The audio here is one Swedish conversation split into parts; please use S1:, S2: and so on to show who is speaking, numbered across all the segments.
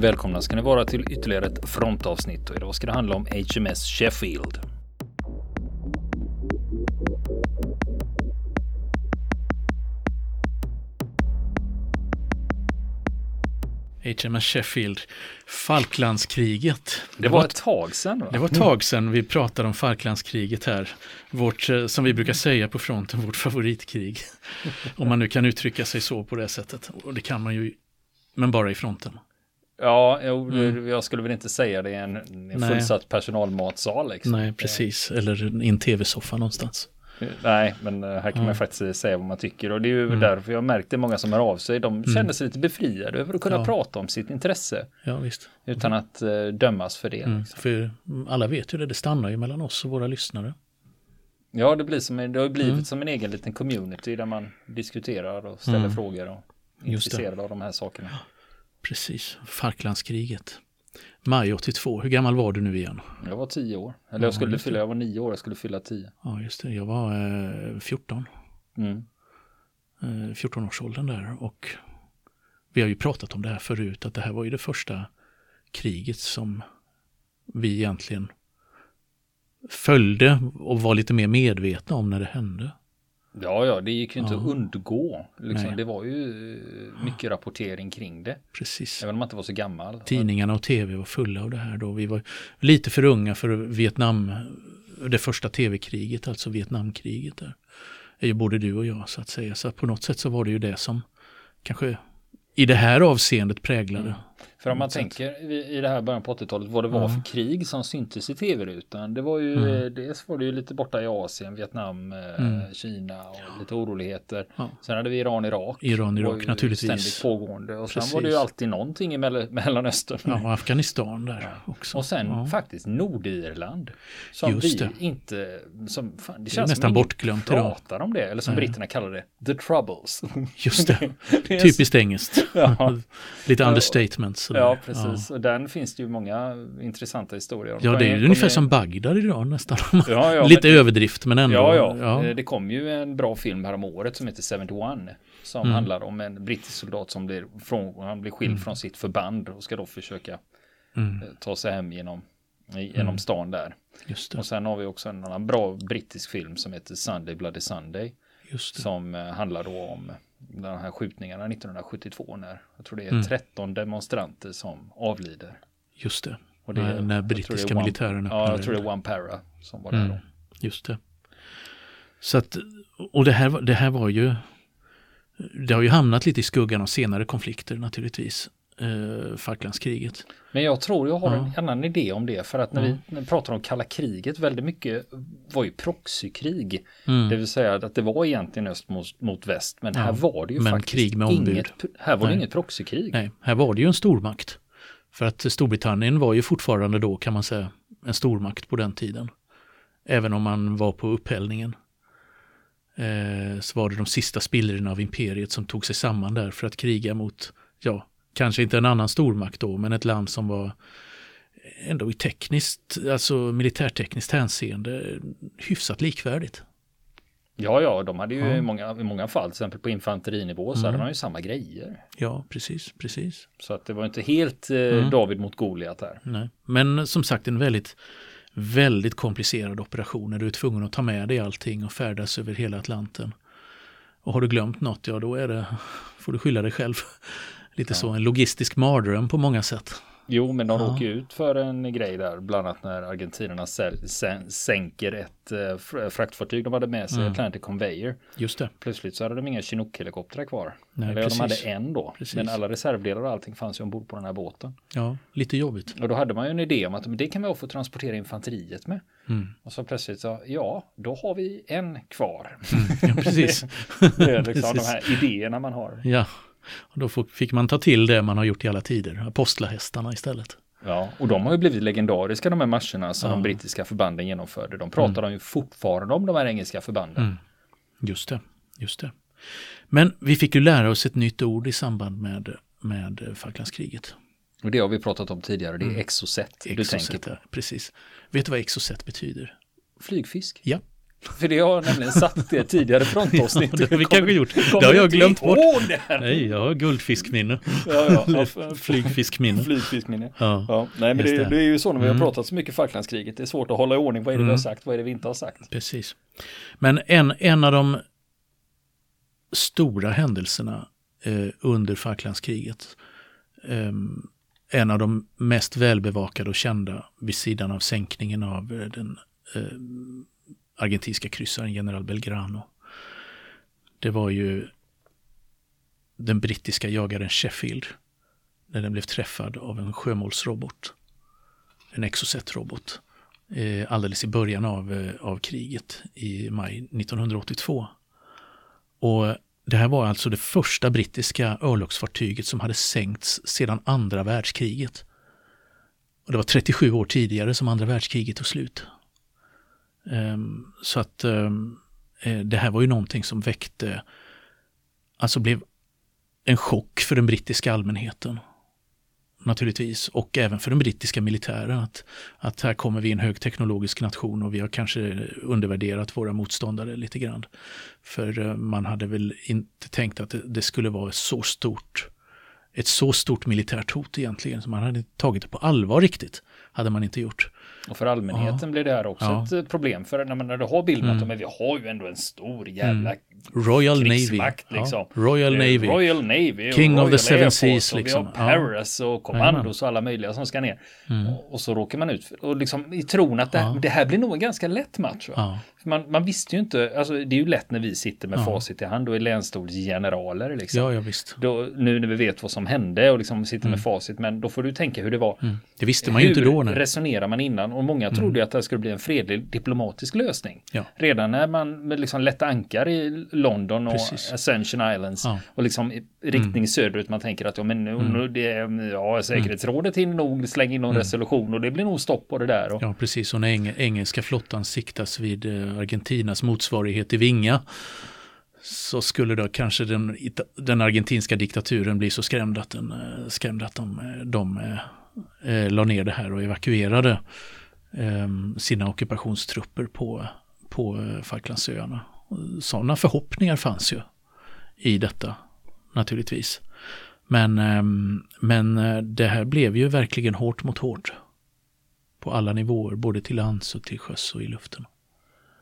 S1: Välkomna ska ni vara till ytterligare ett frontavsnitt och idag ska det handla om HMS Sheffield.
S2: HMS Sheffield, Falklandskriget.
S1: Det var ett tag sedan va?
S2: Det var ett tag sedan vi pratade om Falklandskriget här. Vårt, eh, som vi brukar säga på fronten, vårt favoritkrig. Om man nu kan uttrycka sig så på det sättet. Och det kan man ju, men bara i fronten.
S1: Ja, jo, jag skulle väl inte säga det i en, en fullsatt personalmatsal. Liksom.
S2: Nej, precis. Eller i en tv-soffa någonstans.
S1: Nej, men eh, här kan man
S2: Mm.
S1: faktiskt säga vad man tycker och det är ju
S2: Mm.
S1: därför jag märkte många som hör av sig. De känner sig lite befriade över att kunna
S2: Ja.
S1: prata om sitt intresse
S2: Ja, visst.
S1: utan att eh, dömas för det.
S2: Mm.
S1: liksom.
S2: För alla vet ju det, det stannar ju mellan oss och våra lyssnare.
S1: Ja, det, blir som det har blivit
S2: Mm.
S1: som en egen liten community där man diskuterar och ställer
S2: Mm.
S1: frågor och är intresserad av de här sakerna.
S2: Precis, Falklandskriget. Maj 82, hur gammal var du nu igen?
S1: Jag var tio år, eller
S2: Ja,
S1: jag skulle fylla, jag var nio år, jag skulle fylla tio.
S2: Ja, just det, jag var eh, 14.
S1: Mm.
S2: eh, 14-årsåldern där och vi har ju pratat om det här förut att det här var ju det första kriget som vi egentligen följde och var lite mer medvetna om när det hände.
S1: Ja, ja, det gick ju inte
S2: Ja.
S1: att undgå. Liksom. Det var ju eh, mycket rapportering kring det,
S2: Precis.
S1: även om man inte var så gammal.
S2: Tidningarna och tv var fulla av det här då. Vi var lite för unga för Vietnam, det första tv-kriget, alltså Vietnamkriget där. är ju både du och jag så att säga. Så att på något sätt så var det ju det som kanske i det här avseendet präglade.
S1: För om man
S2: sätt.
S1: tänker i, det här början på 80-talet vad det var
S2: Ja.
S1: för krig som syntes i tv-rutan. Det var ju,
S2: Mm.
S1: eh, dels var det ju lite borta i Asien, Vietnam, eh,
S2: Mm.
S1: Kina och lite oroligheter.
S2: Ja.
S1: Sen hade vi Iran, Irak.
S2: Iran,
S1: Det
S2: Irak naturligtvis.
S1: Ständigt pågående. Och sen
S2: Precis.
S1: var det ju alltid någonting i Mell- Mellanöstern.
S2: Ja, och Afghanistan där också.
S1: Och sen
S2: ja.
S1: faktiskt Nordirland. Som
S2: Just
S1: vi
S2: det.
S1: inte, som, fan, det
S2: Det
S1: känns
S2: nästan
S1: som
S2: bortglömt
S1: pratar om det. Eller som britterna kallar det, the troubles.
S2: Just det,
S1: det
S2: typiskt engelskt.
S1: Ja.
S2: Lite
S1: Ja.
S2: Understatement. sådär.
S1: Ja, precis. Och den finns det ju många intressanta historier om.
S2: Ja, det är ju ungefär
S1: kom-
S2: som Bagdad idag nästan.
S1: Ja, ja,
S2: Lite
S1: men-
S2: överdrift men ändå.
S1: Ja, ja,
S2: ja.
S1: Eh, Det kom ju en bra film här om året som heter 71. Som
S2: Mm.
S1: handlar om en brittisk soldat som blir, från, han blir skild från sitt förband och ska då försöka
S2: Mm,
S1: eh, ta sig hem genom, i- genom stan där. Och sen har vi också en annan bra brittisk film som heter Sunday Bloody Sunday. Som eh, handlar då om de här skjutningarna 1972 när jag tror det är
S2: Mm.
S1: 13 demonstranter som avlider.
S2: Just det.
S1: Och det är-
S2: när, när brittiska
S1: One-
S2: militären
S1: Ja,
S2: öppnade
S1: jag tror det är One Para som var där
S2: Mm.
S1: då.
S2: Just det. Så att, och det här, det här var ju, det har ju hamnat lite i skuggan av senare konflikter naturligtvis. Eh, Falklandskriget.
S1: Men jag tror jag har
S2: Ja.
S1: en annan idé om det för att när
S2: Ja.
S1: vi pratar om kalla kriget väldigt mycket var ju proxykrig.
S2: Mm.
S1: Det vill säga att det var egentligen öst mot, mot väst men
S2: Ja,
S1: här var det ju
S2: men
S1: faktiskt
S2: krig med ombud.
S1: inget, här var det inget proxykrig.
S2: Nej, här var det ju en stormakt. För att Storbritannien var ju fortfarande då kan man säga en stormakt på den tiden. Även om man var på upphällningen. Eh, så var det de sista spillrorna av imperiet som tog sig samman där för att kriga mot, ja, kanske inte en annan stormakt då, men ett land som var ändå i tekniskt, alltså militärtekniskt hänseende hyfsat likvärdigt.
S1: Ja, ja, de hade ju
S2: Ja.
S1: i, många, i många fall, till exempel på infanterinivå så
S2: Mm.
S1: hade de ju samma grejer.
S2: Ja, precis, precis.
S1: Så att det var inte helt eh,
S2: Mm.
S1: David mot Goliat här.
S2: Nej. Men som sagt en väldigt, väldigt komplicerad operation när du är tvungen att ta med dig allting och färdas över hela Atlanten. Och har du glömt något, ja då är det, får du skylla dig själv. Lite
S1: Ja.
S2: så, en logistisk mardröm på många sätt.
S1: Jo, men de
S2: Ja.
S1: råkar ut för en grej där, bland annat när argentinarna sänker ett eh, fr- fraktfartyg de hade med sig,
S2: Mm.
S1: Atlantic Conveyor.
S2: Just det.
S1: Plötsligt så hade de inga Chinook-helikoptrar kvar.
S2: Nej,
S1: Eller ja, de
S2: precis.
S1: hade en då.
S2: Precis.
S1: Men alla reservdelar och allting fanns ju ombord på den här båten.
S2: Ja, lite jobbigt.
S1: Och då hade man ju en idé om att men det kan vi få transportera infanteriet med.
S2: Mm.
S1: Och så plötsligt så, ja, då har vi en kvar.
S2: Ja, precis.
S1: det är liksom de
S2: Precis.
S1: här idéerna man har.
S2: Ja, och då fick man ta till det man har gjort i alla tider, apostlahästarna istället.
S1: Ja, och de har ju blivit legendariska de här marscherna som
S2: Ja.
S1: de brittiska förbanden genomförde. De pratar de ju fortfarande om de här engelska förbanden.
S2: Mm. Just det, just det. Men vi fick ju lära oss ett nytt ord i samband med, med Falklandskriget.
S1: Och det har vi pratat om tidigare, det är
S2: Mm.
S1: exocet du
S2: Exocet,
S1: tänker på.
S2: ja, precis. Vet du vad exocet betyder?
S1: Flygfisk.
S2: Ja,
S1: För det har nämligen satt det tidigare frontavsnitt.
S2: Ja, det har vi kanske gjort. Det har jag glömt bort. Nej, jag har guldfiskminne.
S1: Ja, ja, ja,
S2: Flygfiskminne.
S1: Flygfiskminne.
S2: Ja.
S1: Ja, nej men det,
S2: det.
S1: det är ju så när vi har
S2: Mm.
S1: pratat så mycket Falklandskriget. Det är svårt att hålla i ordning. Vad är det vi har
S2: Mm.
S1: sagt? Vad är det vi inte har sagt?
S2: Precis. Men en, en av de stora händelserna eh, under Falklandskriget, eh, en av de mest välbevakade och kända vid sidan av sänkningen av eh, den eh, argentinska kryssaren General Belgrano. Det var ju den brittiska jagaren Sheffield när den blev träffad av en sjömålsrobot. En Exocet-robot eh, alldeles i början av, eh, av kriget i maj 1982. Och det här var alltså det första brittiska örlogsfartyget som hade sänkts sedan andra världskriget. Och det var 37 år tidigare som andra världskriget tog slut. Ehm, så att ehm, eh, det här var ju någonting som väckte, alltså blev en chock för den brittiska allmänheten naturligtvis och även för den brittiska militären att, att här kommer vi en högteknologisk nation och vi har kanske undervärderat våra motståndare lite grann. För eh, man hade väl inte tänkt att det, det skulle vara så stort ett så stort militärt hot egentligen. Så man hade inte tagit det på allvar riktigt. Hade man inte gjort.
S1: Och för allmänheten blir det här också
S2: Ja.
S1: ett problem. För när, man, när du har bilden
S2: Mm.
S1: att men vi har ju ändå en stor jävla
S2: Royal Navy.
S1: liksom.
S2: Ja, Royal
S1: Eh,
S2: Navy.
S1: Royal Navy. och
S2: King of
S1: Royal
S2: the Seven Seas,
S1: och
S2: liksom.
S1: Vi har
S2: Ja.
S1: Paris och Commandos och alla möjliga som ska ner.
S2: Mm.
S1: Och, och så råkar man ut och liksom i tron att det,
S2: Ja.
S1: det här blir nog en ganska lätt match.
S2: Ja,
S1: Man, man visste ju inte, alltså det är ju lätt när vi sitter med
S2: Ja.
S1: facit i hand, då är länsstolsgeneraler liksom.
S2: ja, ja visst.
S1: Då, nu när vi vet vad som hände och liksom sitter med facit, men då får du tänka hur det var.
S2: Mm. Det visste man ju inte
S1: Hur
S2: då. Mm.
S1: resonerar man innan? Och många trodde ju att det här skulle bli en fredlig diplomatisk lösning. Redan när man liksom lätte ankar i London och
S2: Precis.
S1: Ascension Islands
S2: Ja.
S1: och liksom i riktning söderut, man tänker att ja, men nu,
S2: Mm.
S1: det, ja, säkerhetsrådet hinner nog slänga in någon resolution och det blir nog stopp på det där. Och,
S2: Ja, precis. Och när eng engelska flottan siktas vid eh, Argentinas motsvarighet i Vinga så skulle då kanske den, den argentinska diktaturen bli så skrämd att, den, eh, skrämd att de, eh, de eh, la ner det här och evakuerade eh, sina ockupationstrupper på, på Falklandsöarna. Sådana förhoppningar fanns ju i detta naturligtvis. Men, ehm, men eh, det här blev ju verkligen hårt mot hårt på alla nivåer, både till lands och till sjöss och i luften.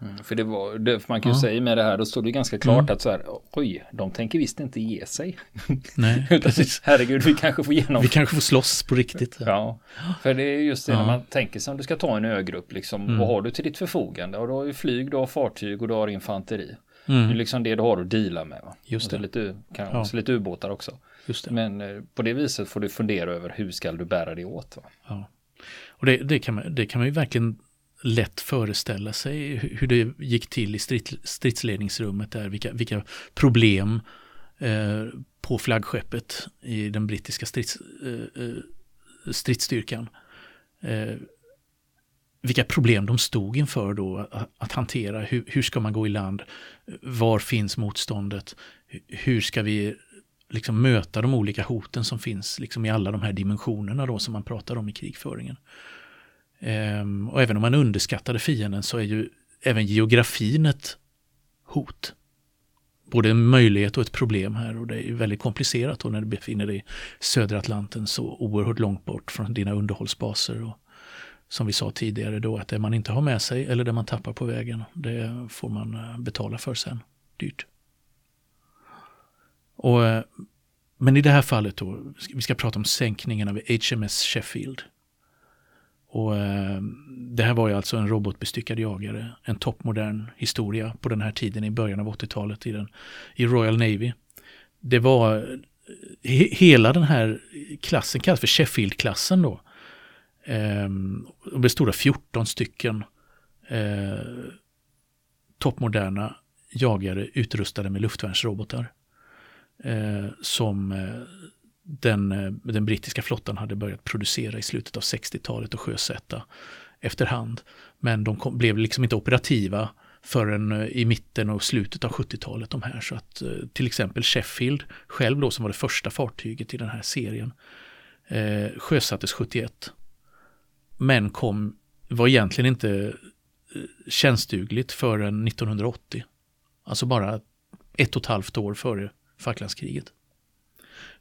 S1: Mm, för det var, det, för man kan ju
S2: Ja.
S1: säga med det här, då står det ganska klart
S2: Mm.
S1: att så här, oj, de tänker visst inte ge sig.
S2: Nej,
S1: Utan,
S2: precis.
S1: herregud, vi kanske får igenom
S2: Vi kanske får slåss på riktigt.
S1: Ja, för det är just det
S2: Ja.
S1: när man tänker sig om du ska ta en ögrupp liksom.
S2: Mm.
S1: Vad har du till ditt förfogande? Och du har ju flyg, du har fartyg och du har infanteri. Det är
S2: Mm,
S1: liksom det du har att deala med. Va?
S2: Just
S1: och så
S2: det.
S1: lite, kan,
S2: Ja.
S1: lite ubåtar också.
S2: just det.
S1: Men eh, på det viset får du fundera över hur ska du bära dig åt. Va?
S2: Ja. Och det, det, kan man, det kan man ju verkligen lätt föreställa sig hur det gick till i strid, stridsledningsrummet där, vilka, vilka problem eh, på flaggskeppet i den brittiska strids, eh, eh, stridsstyrkan. Eh, vilka problem de stod inför då att, att hantera. Hur, hur ska man gå i land? Var finns motståndet? Hur ska vi liksom möta de olika hoten som finns liksom i alla de här dimensionerna då som man pratar om i krigföringen. Ehm, och även om man underskattade fienden så är ju även geografin ett hot. Både en möjlighet och ett problem här och det är ju väldigt komplicerat då när du befinner dig i södra Atlanten så oerhört långt bort från dina underhållsbaser. Och som vi sa tidigare då att det man inte har med sig eller det man tappar på vägen det får man eh, betala för sen. Dyrt. Och, eh, men i det här fallet då, vi ska prata om sänkningen av HMS Sheffield. Och eh, det här var ju alltså en robotbestyckad jagare, en toppmodern historia på den här tiden i början av 80-talet i, den, i Royal Navy. Det var eh, he, hela den här klassen kallas för Sheffield-klassen då. Eh, och bestod av 14 stycken eh, toppmoderna jagare utrustade med luftvärnsrobotar eh, som eh, den, eh, den brittiska flottan hade börjat producera i slutet av 60-talet och sjösätta efterhand. Men de kom, blev liksom inte operativa förrän eh, i mitten och slutet av 70-talet de här. Så att eh, till exempel Sheffield själv då som var det första fartyget i den här serien eh, sjösattes 71. Men kom, var egentligen inte tjänstdugligt förrän 1980. Alltså bara ett och ett halvt år före Falklandskriget.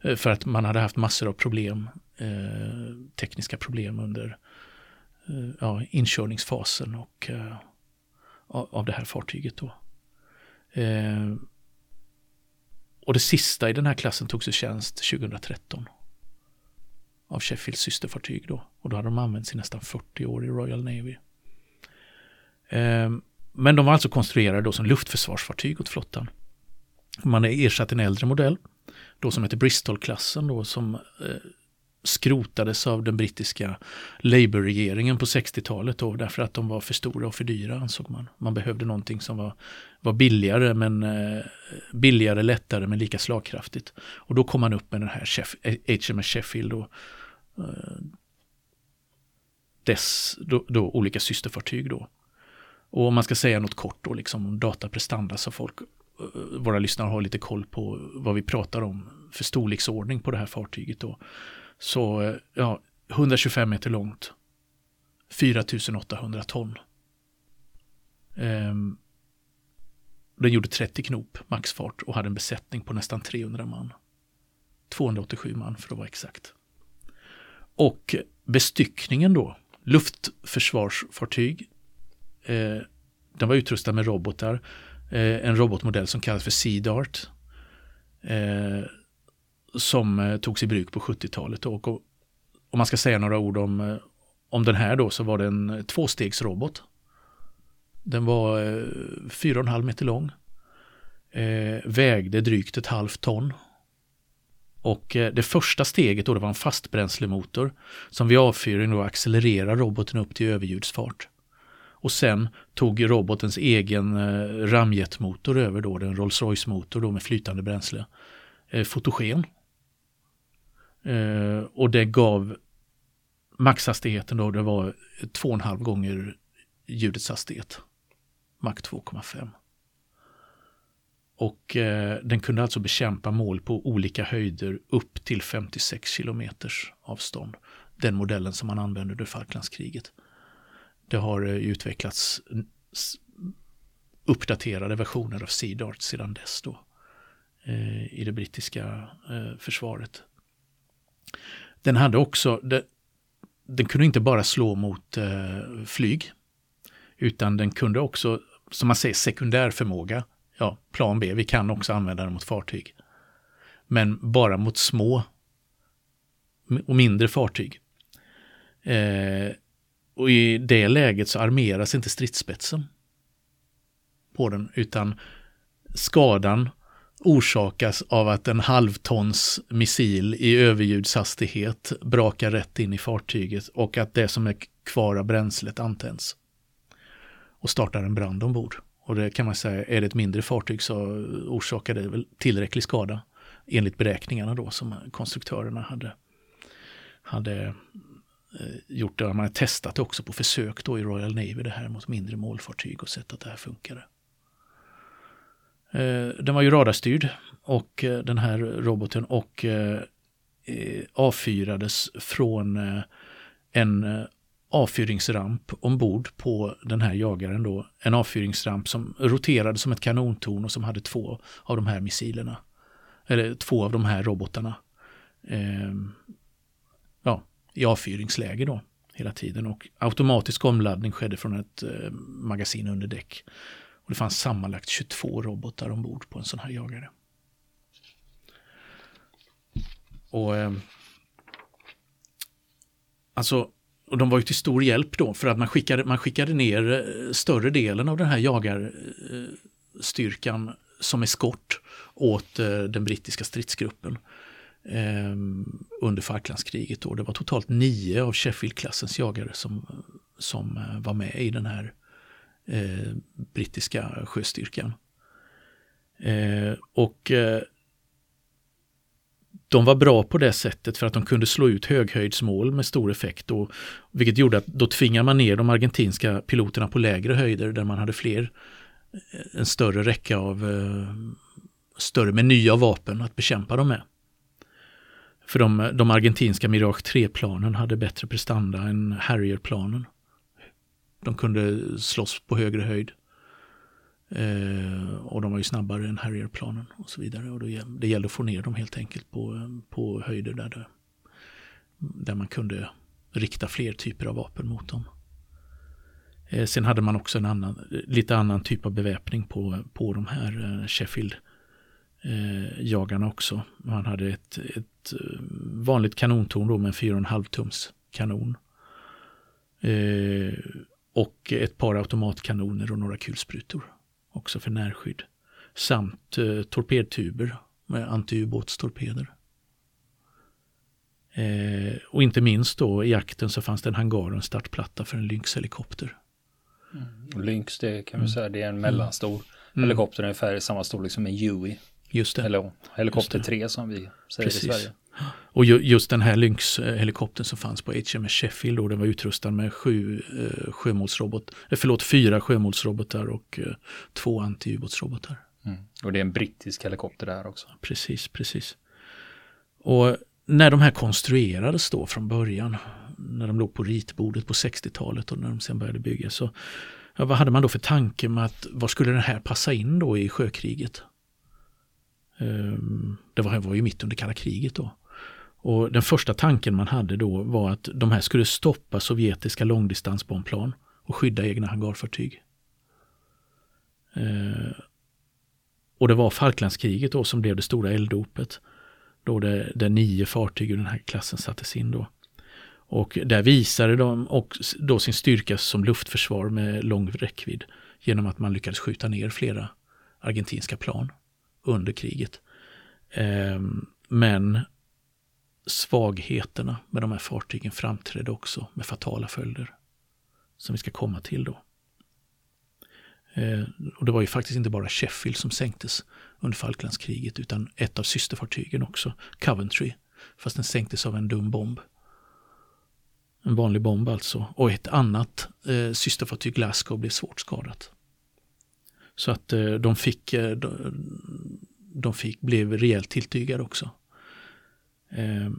S2: Eh, för att man hade haft massor av problem, eh, tekniska problem under eh, ja, inkörningsfasen och, eh, av det här fartyget. Då. Eh, och det sista i den här klassen togs i tjänst 2013 av Sheffields systerfartyg då. Och då hade de använts i nästan 40 år i Royal Navy. Eh, men de var alltså konstruerade då som luftförsvarsfartyg åt flottan. Man har ersatt en äldre modell, då som heter Bristolklassen då som eh, skrotades av den brittiska Labour-regeringen på 60-talet då därför att de var för stora och för dyra ansåg man. Man behövde någonting som var, var billigare men eh, billigare, lättare men lika slagkraftigt. Och då kom man upp med den här Sheff HMS Sheffield och eh, dess då, då, olika systerfartyg då. Och om man ska säga något kort då liksom om dataprestanda så folk våra lyssnare har lite koll på vad vi pratar om för storleksordning på det här fartyget då. Så eh, ja, 125 meter långt. 4800 ton. Ehm, den gjorde 30 knop maxfart och hade en besättning på nästan 300 man. 287 man för att vara exakt. Och bestyckningen då, luftförsvarsfartyg. Eh, den var utrustad med robotar. Eh, en robotmodell som kallas för Sea Dart. Eh, som eh, togs i bruk på 70-talet. Och, och om man ska säga några ord om, eh, om den här då så var det en tvåstegsrobot. Den var eh, 4,5 meter lång. Eh, vägde drygt ett halvt ton. Och det första steget då det var en fastbränslemotor som vid avfyring då accelererar roboten upp till överljudsfart. Och sen tog robotens egen eh, ramjetmotor över då, den Rolls-Royce motor då med flytande bränsle. Eh, fotogen Eh, och det gav maxhastigheten då, det var 2,5 gånger ljudets hastighet. Mach 2,5. Och eh, den kunde alltså bekämpa mål på olika höjder upp till 56 kilometers avstånd. Den modellen som man använde under Falklandskriget. Det har eh, utvecklats uppdaterade versioner av SEDART sedan dess då. Eh, I det brittiska eh, försvaret. Den hade också, den kunde inte bara slå mot flyg, utan den kunde också, som man säger, sekundär förmåga. Ja, plan B, vi kan också använda den mot fartyg. Men bara mot små och mindre fartyg. Och i det läget så armeras inte stridsspetsen på den, utan skadan orsakas av att en halvtons missil i överljudshastighet brakar rätt in i fartyget och att det som är kvar av bränslet antänds. Och startar en brand ombord. Och det kan man säga, är det ett mindre fartyg så orsakar det väl tillräcklig skada enligt beräkningarna då som konstruktörerna hade, hade Eh, gjort. Det. Man har testat det också på försök då i Royal Navy det här mot mindre målfartyg och sett att det här funkade. Eh, den var ju radarstyrd och eh, den här roboten och avfyrades från en avfyringsramp ombord på den här jagaren då. En avfyringsramp som roterade som ett kanontorn och som hade två av de här missilerna. Eller två av de här robotarna. I avfyringsläge då hela tiden och automatisk omladdning skedde från ett eh, magasin under däck. Och det fanns sammanlagt 22 robotar ombord på en sån här jagare. Och eh, Alltså, och de var ju till stor hjälp då för att man skickade, man skickade ner eh, större delen av den här jagarstyrkan eh, som eskort åt eh, den brittiska stridsgruppen eh, Ehm, under Falklandskriget. Då. Det var totalt nio av Sheffield-klassens jagare som, som eh, var med i den här eh, brittiska sjöstyrkan. Eh, och eh, de var bra på det sättet för att de kunde slå ut höghöjdsmål med stor effekt. Och, vilket gjorde att då tvingade man ner de argentinska piloterna på lägre höjder där man hade fler, eh, en större räcka av eh, större med nya vapen att bekämpa dem med. För de, de argentinska Mirage 3-planen hade bättre prestanda än Harrier-planen De kunde slåss på högre höjd. Eh, och de var ju snabbare än Harrier-planen och så vidare. Och då, det gällde att få ner dem helt enkelt på, på höjder där, det, där man kunde rikta fler typer av vapen mot dem. Eh, sen hade man också en annan, lite annan typ av beväpning på, på de här eh, Sheffield eh, jagarna också. Man hade ett, ett eh, vanligt kanontorn då med en 4,5 tums kanon. Eh, och ett par automatkanoner och några kulsprutor också för närskydd. Samt eh, torpedtuber med antiubåtstorpeder. Eh, och inte minst då i jakten så fanns det en hangar och en startplatta för en Lynx-helikopter.
S1: Mm. Lynx det kan vi mm. säga det är en mellanstor mm. helikopter ungefär i samma storlek som en Huey.
S2: Just det.
S1: Eller helikopter 3 som vi säger Precis. i Sverige.
S2: Och just den här Lynx-helikoptern som fanns på HMS Sheffield då, den var utrustad med sju eh, sjömålsrobot, eh, förlåt, fyra sjömålsrobotar och eh, två antiubåtsrobotar.
S1: Mm. Och det är en brittisk helikopter där också.
S2: Precis, precis. Och när de här konstruerades då från början, när de låg på ritbordet på 60-talet och när de sen började byggas, så ja, vad hade man då för tanke med att vad skulle den här passa in då i sjökriget? Ehm, det var, var ju mitt under kalla kriget då. Och den första tanken man hade då var att de här skulle stoppa sovjetiska långdistansbombplan och skydda egna hangarfartyg. Ehm, och det var Falklandskriget då som blev det stora elddopet. Då det, där nio fartyg i den här klassen sattes in då. Och där visade de också då sin styrka som luftförsvar med lång räckvidd genom att man lyckades skjuta ner flera argentinska plan under kriget. Ehm, men svagheterna med de här fartygen framträdde också med fatala följder. Som vi ska komma till då. Ehm, och det var ju faktiskt inte bara Sheffield som sänktes under Falklandskriget utan ett av systerfartygen också, Coventry. Fast den sänktes av en dum bomb. En vanlig bomb alltså. Och ett annat eh, systerfartyg, Glasgow, blev svårt skadat. Så att eh, de fick, eh, de, de fick, blev rejält tilltygade också. Eh,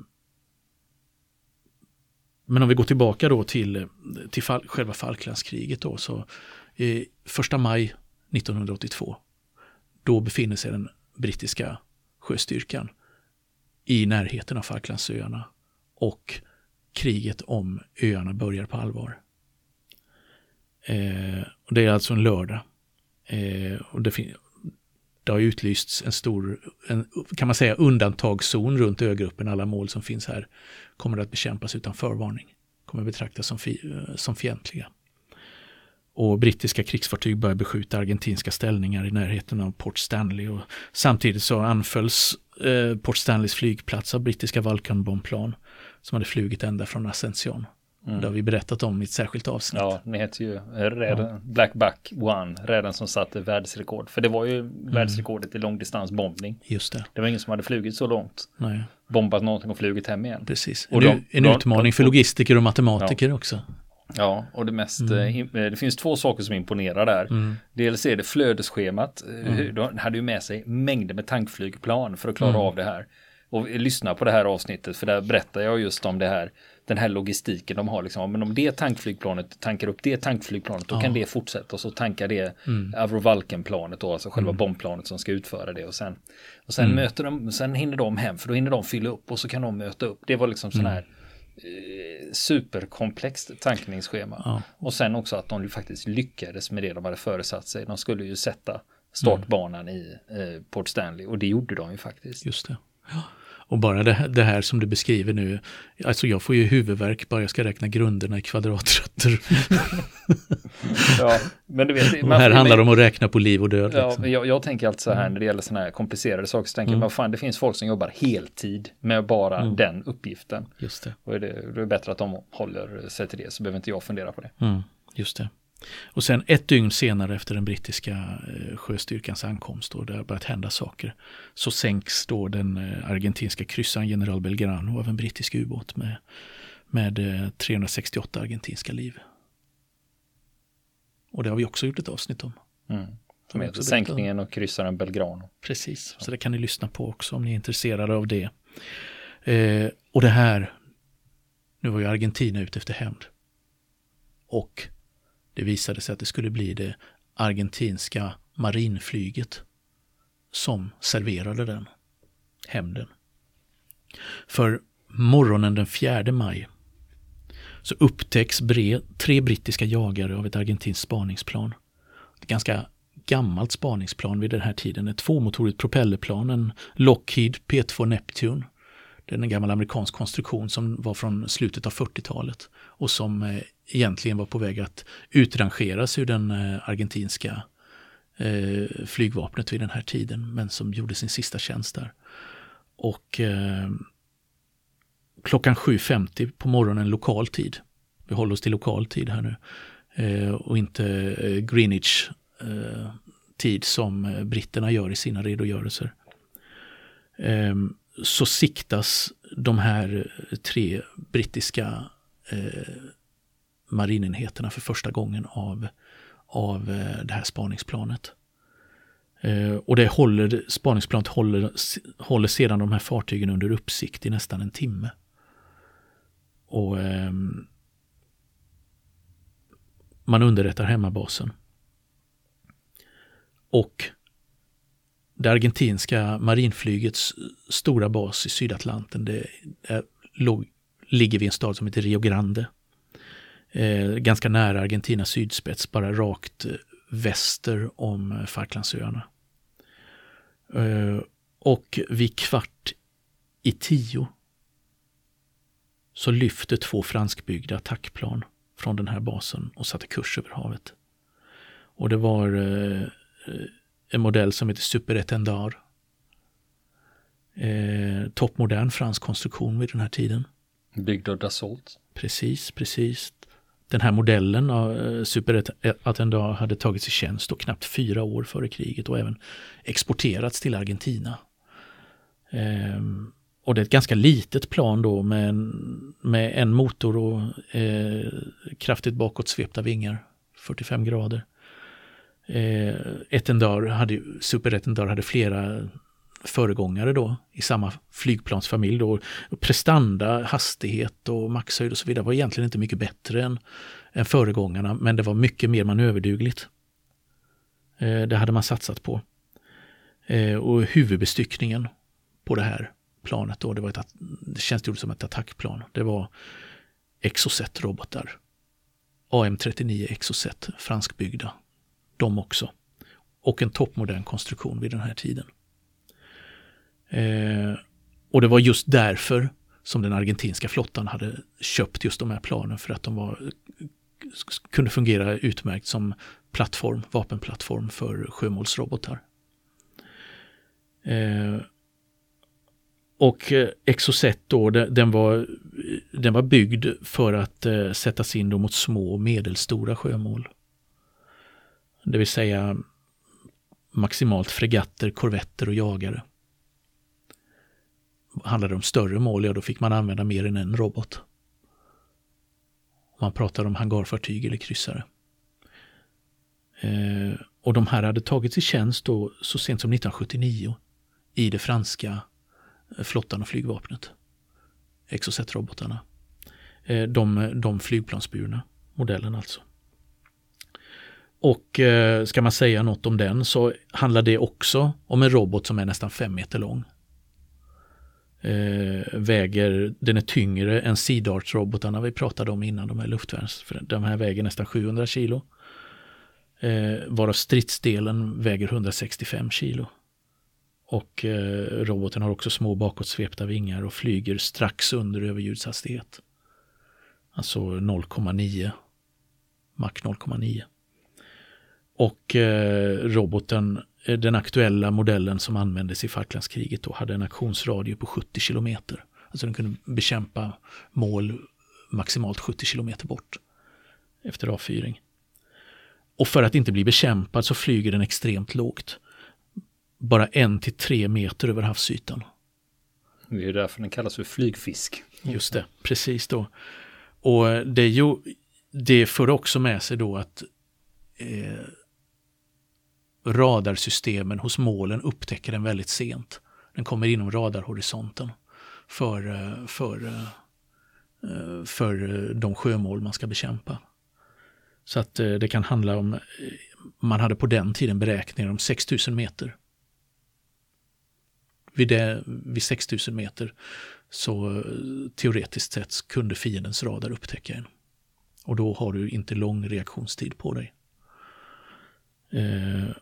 S2: men om vi går tillbaka då till, till fall, själva Falklandskriget då så eh, första maj 1982 då befinner sig den brittiska sjöstyrkan i närheten av Falklandsöarna och kriget om öarna börjar på allvar. Eh, och det är alltså en lördag. Eh, och det, det har utlysts en stor, en, kan man säga, undantagszon runt ögruppen. Alla mål som finns här kommer att bekämpas utan förvarning. Kommer att betraktas som, fi, eh, som fientliga. Och brittiska krigsfartyg börjar beskjuta argentinska ställningar i närheten av Port Stanley. Och samtidigt så anfölls eh, Port Stanleys flygplats av brittiska Vulcan-bombplan som hade flugit ända från Ascension. Mm. Det har vi berättat om i ett särskilt avsnitt.
S1: Ja, den heter ju Räden, ja. Black Buck One, räden som satte världsrekord. För det var ju mm. världsrekordet i långdistansbombning.
S2: Just det.
S1: Det var ingen som hade flugit så långt. Nej. Bombat någonting och flugit hem igen.
S2: Precis. Och en, de, en utmaning för logistiker och matematiker ja. också.
S1: Ja, och det mest, mm. Eh, eh, det finns två saker som imponerar där. Mm. Dels är det flödesschemat. Eh, mm. De hade ju med sig mängder med tankflygplan för att klara mm. av det här. Och lyssna på det här avsnittet, för där berättar jag just om det här den här logistiken de har. Liksom, men om det tankflygplanet tankar upp det tankflygplanet, då ja. kan det fortsätta och så tankar det mm. Avrovalken-planet då, alltså själva mm. bombplanet som ska utföra det. Och sen, och sen mm. möter de, sen hinner de hem, för då hinner de fylla upp och så kan de möta upp. Det var liksom sån mm. här eh, superkomplext tankningsschema. Ja. Och sen också att de faktiskt lyckades med det de hade föresatt sig. De skulle ju sätta startbanan i eh, Port Stanley och det gjorde de ju faktiskt.
S2: Just det. Ja. Och bara det, det, här som du beskriver nu, alltså jag får ju huvudvärk bara jag ska räkna grunderna i kvadratrötter. ja, men du vet, och här handlar det om att räkna på liv och död.
S1: Ja, liksom. jag, jag, tänker alltså så här när det gäller sådana här komplicerade saker, så tänker mm. jag, fan det finns folk som jobbar heltid med bara mm. den uppgiften.
S2: Just det.
S1: Och det, det är bättre att de håller sig till det, så behöver inte jag fundera på det.
S2: Mm. Just det. Och sen ett dygn senare efter den brittiska eh, sjöstyrkans ankomst och det har börjat hända saker så sänks då den eh, argentinska kryssaren General Belgrano av en brittisk ubåt med, med 368 eh, argentinska liv. Och det har vi också gjort ett avsnitt om.
S1: Mm. Som heter Sänkningen och kryssaren Belgrano.
S2: Precis, så det kan ni lyssna på också om ni är intresserade av det. Eh, och det här, nu var ju Argentina ute efter hämnd. Och det visade sig att det skulle bli det argentinska marinflyget som serverade den hämnden. För morgonen den 4 maj så upptäcks tre brittiska jagare av ett argentinskt spaningsplan. Ett ganska gammalt spaningsplan vid den här tiden. Ett tvåmotorigt propellerplan, en Lockheed P2 Neptune. Det är en gammal amerikansk konstruktion som var från slutet av 40-talet och som eh, egentligen var på väg att utrangeras ur den eh, argentinska eh, flygvapnet vid den här tiden, men som gjorde sin sista tjänst där. Och eh, klockan 7.50 på morgonen lokal tid, vi håller oss till lokal tid här nu, eh, och inte Greenwich eh, tid som britterna gör i sina redogörelser. Ehm, så siktas de här tre brittiska eh, marinenheterna för första gången av, av eh, det här spaningsplanet. Eh, och det håller, spaningsplanet håller, håller sedan de här fartygen under uppsikt i nästan en timme. Och eh, man underrättar hemmabasen. Och det argentinska marinflygets stora bas i Sydatlanten, det är, låg, ligger vid en stad som heter Rio Grande. Eh, ganska nära Argentinas sydspets, bara rakt eh, väster om eh, Falklandsöarna. Eh, och vid kvart i tio så lyfte två franskbyggda attackplan från den här basen och satte kurs över havet. Och det var eh, eh en modell som heter Super Etendard. Eh, toppmodern fransk konstruktion vid den här tiden.
S1: Byggd av Dassault.
S2: Precis, precis. Den här modellen av eh, Super Atendard hade tagits i tjänst och knappt fyra år före kriget och även exporterats till Argentina. Eh, och det är ett ganska litet plan då med en, med en motor och eh, kraftigt bakåt svepta vingar, 45 grader. Eh, hade, Super Etendard hade flera föregångare då i samma flygplansfamilj. Då. Prestanda, hastighet och maxhöjd och så vidare var egentligen inte mycket bättre än, än föregångarna men det var mycket mer manöverdugligt. Eh, det hade man satsat på. Eh, och huvudbestyckningen på det här planet då, det, var ett, det tjänstgjorde som ett attackplan. Det var Exocet-robotar. AM39 Exocet, franskbyggda. De också. Och en toppmodern konstruktion vid den här tiden. Eh, och det var just därför som den argentinska flottan hade köpt just de här planen för att de var, kunde fungera utmärkt som plattform, vapenplattform för sjömålsrobotar. Eh, och eh, Exocet då, den var, den var byggd för att eh, sättas in då mot små och medelstora sjömål. Det vill säga maximalt fregatter, korvetter och jagare handlade det om större mål, ja då fick man använda mer än en robot. Man pratar om hangarfartyg eller kryssare. Eh, och de här hade tagits i tjänst då så sent som 1979 i det franska eh, flottan och flygvapnet. Exocet-robotarna. Eh, de, de flygplansburna modellen alltså. Och eh, ska man säga något om den så handlar det också om en robot som är nästan fem meter lång eh, väger, den är tyngre än Sea Darts-robotarna vi pratade om innan, de här luftvärns, de här väger nästan 700 kilo. Eh, varav stridsdelen väger 165 kilo. Och eh, roboten har också små bakåtsvepta vingar och flyger strax under överljudshastighet. Alltså 0,9. Mach 0,9. Och eh, roboten Eh, den aktuella modellen som användes i Falklandskriget då hade en aktionsradie på 70 kilometer. Alltså den kunde bekämpa mål maximalt 70 kilometer bort efter avfyring. Och för att inte bli bekämpad så flyger den extremt lågt. Bara en till tre meter över havsytan.
S1: Det är därför den kallas för flygfisk.
S2: Just det, precis då. Och det, ju, det för också med sig då att eh, radarsystemen hos målen upptäcker den väldigt sent. Den kommer inom radarhorisonten för, eh, för, eh, för eh, de sjömål man ska bekämpa. Så att det kan handla om, man hade på den tiden beräkningar om 6000 meter. Vid, det, vid 6000 meter så teoretiskt sett kunde fiendens radar upptäcka en. Och då har du inte lång reaktionstid på dig. Eh,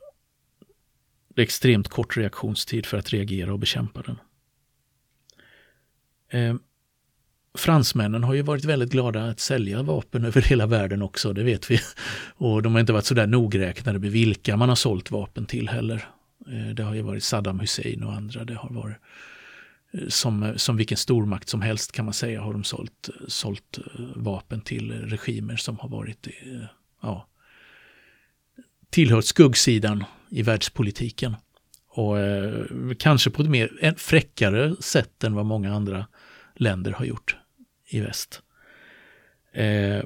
S2: det är extremt kort reaktionstid för att reagera och bekämpa den. Eh, fransmännen har ju varit väldigt glada att sälja vapen över hela världen också, det vet vi. Och de har inte varit sådär nogräknade med vilka man har sålt vapen till heller. Eh, det har ju varit Saddam Hussein och andra. Det har varit eh, som, eh, som vilken stormakt som helst kan man säga har de sålt, eh, sålt vapen till regimer som har varit ja, tillhört skuggsidan i världspolitiken. Och eh, kanske på ett mer fräckare sätt än vad många andra länder har gjort i väst. Eh,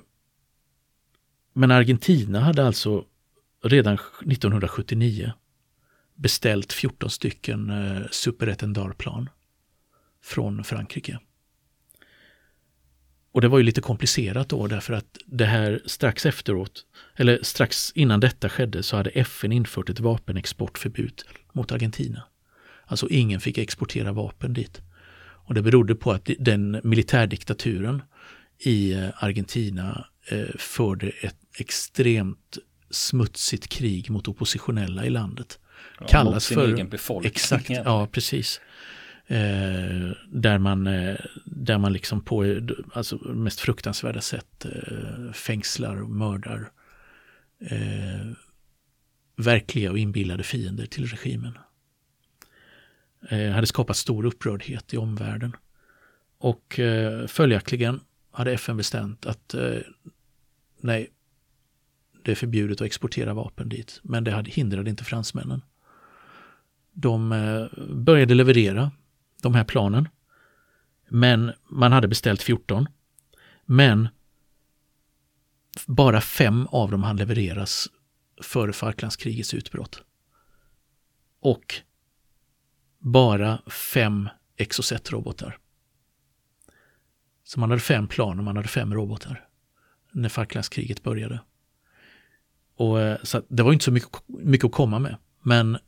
S2: men Argentina hade alltså redan 1979 beställt 14 stycken eh, Super från Frankrike. Och det var ju lite komplicerat då därför att det här strax efteråt, eller strax innan detta skedde så hade FN infört ett vapenexportförbud mot Argentina. Alltså ingen fick exportera vapen dit. Och det berodde på att den militärdiktaturen i eh, Argentina eh, förde ett extremt smutsigt krig mot oppositionella i landet.
S1: Ja, Kallas mot sin för, egen befolkning.
S2: Exakt, ja precis. Eh, där, man, eh, där man liksom på alltså, mest fruktansvärda sätt eh, fängslar och mördar eh, verkliga och inbillade fiender till regimen. Eh, hade skapat stor upprördhet i omvärlden. Och eh, följaktligen hade FN bestämt att eh, nej, det är förbjudet att exportera vapen dit. Men det hade, hindrade inte fransmännen. De eh, började leverera de här planen. Men man hade beställt 14. Men bara fem av dem hann levereras före Falklandskrigets utbrott. Och bara fem Exocet-robotar. Så man hade fem plan och man hade fem robotar när Falklandskriget började. Och, eh, så det var inte så mycket, mycket att komma med, men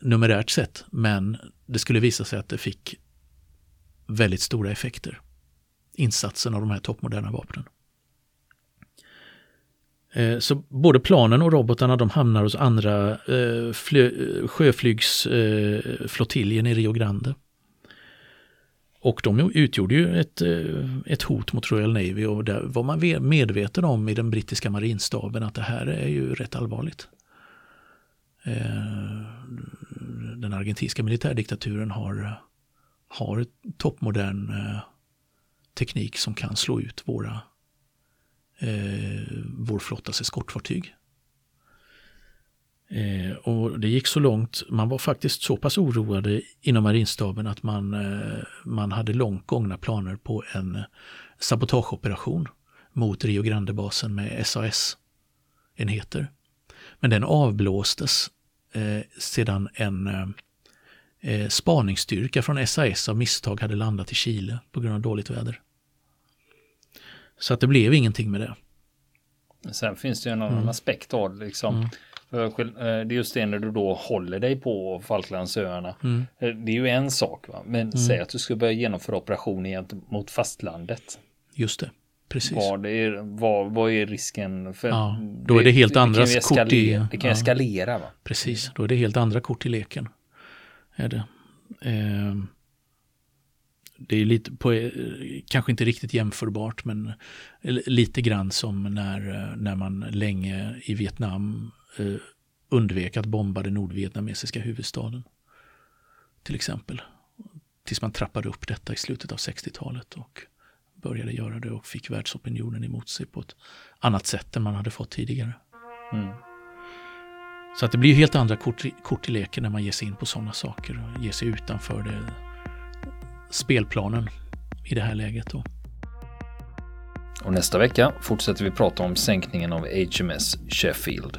S2: numerärt sett. Men det skulle visa sig att det fick väldigt stora effekter. Insatsen av de här toppmoderna vapnen. Eh, så både planen och robotarna de hamnar hos andra eh, eh sjöflygsflottiljen eh, i Rio Grande. Och de utgjorde ju ett, ett hot mot Royal Navy och där var man medveten om i den brittiska marinstaben att det här är ju rätt allvarligt. Eh, den argentinska militärdiktaturen har, har toppmodern eh, teknik som kan slå ut våra eh, vår flottas eskortfartyg. Eh, och det gick så långt, man var faktiskt så pass oroade inom marinstaben att man, eh, man hade långt gångna planer på en sabotageoperation mot Rio Grande-basen med SAS-enheter. Men den avblåstes sedan en eh, spaningsstyrka från SAS av misstag hade landat i Chile på grund av dåligt väder. Så att det blev ingenting med det.
S1: Sen finns det ju en annan mm. aspekt av det liksom. Mm. Eh, det är just det när du då håller dig på Falklandsöarna. Mm. Eh, det är ju en sak, va? men mm. säg att du ska börja genomföra operationer gentemot fastlandet.
S2: Just det, precis.
S1: Vad är, vad, vad är risken? För
S2: ja, då är det helt andra kort i...
S1: Det kan ja, eskalera. Va?
S2: Precis, då är det helt andra kort i leken. Är det. Eh, det är lite på, eh, kanske inte riktigt jämförbart, men lite grann som när, eh, när man länge i Vietnam eh, undvek att bomba den nordvietnamesiska huvudstaden. Till exempel. Tills man trappade upp detta i slutet av 60-talet och började göra det och fick världsopinionen emot sig på ett annat sätt än man hade fått tidigare. Mm. Så att det blir helt andra kort, kort i leken när man ger sig in på sådana saker och ger sig utanför det spelplanen i det här läget. Då.
S1: Och nästa vecka fortsätter vi prata om sänkningen av HMS Sheffield.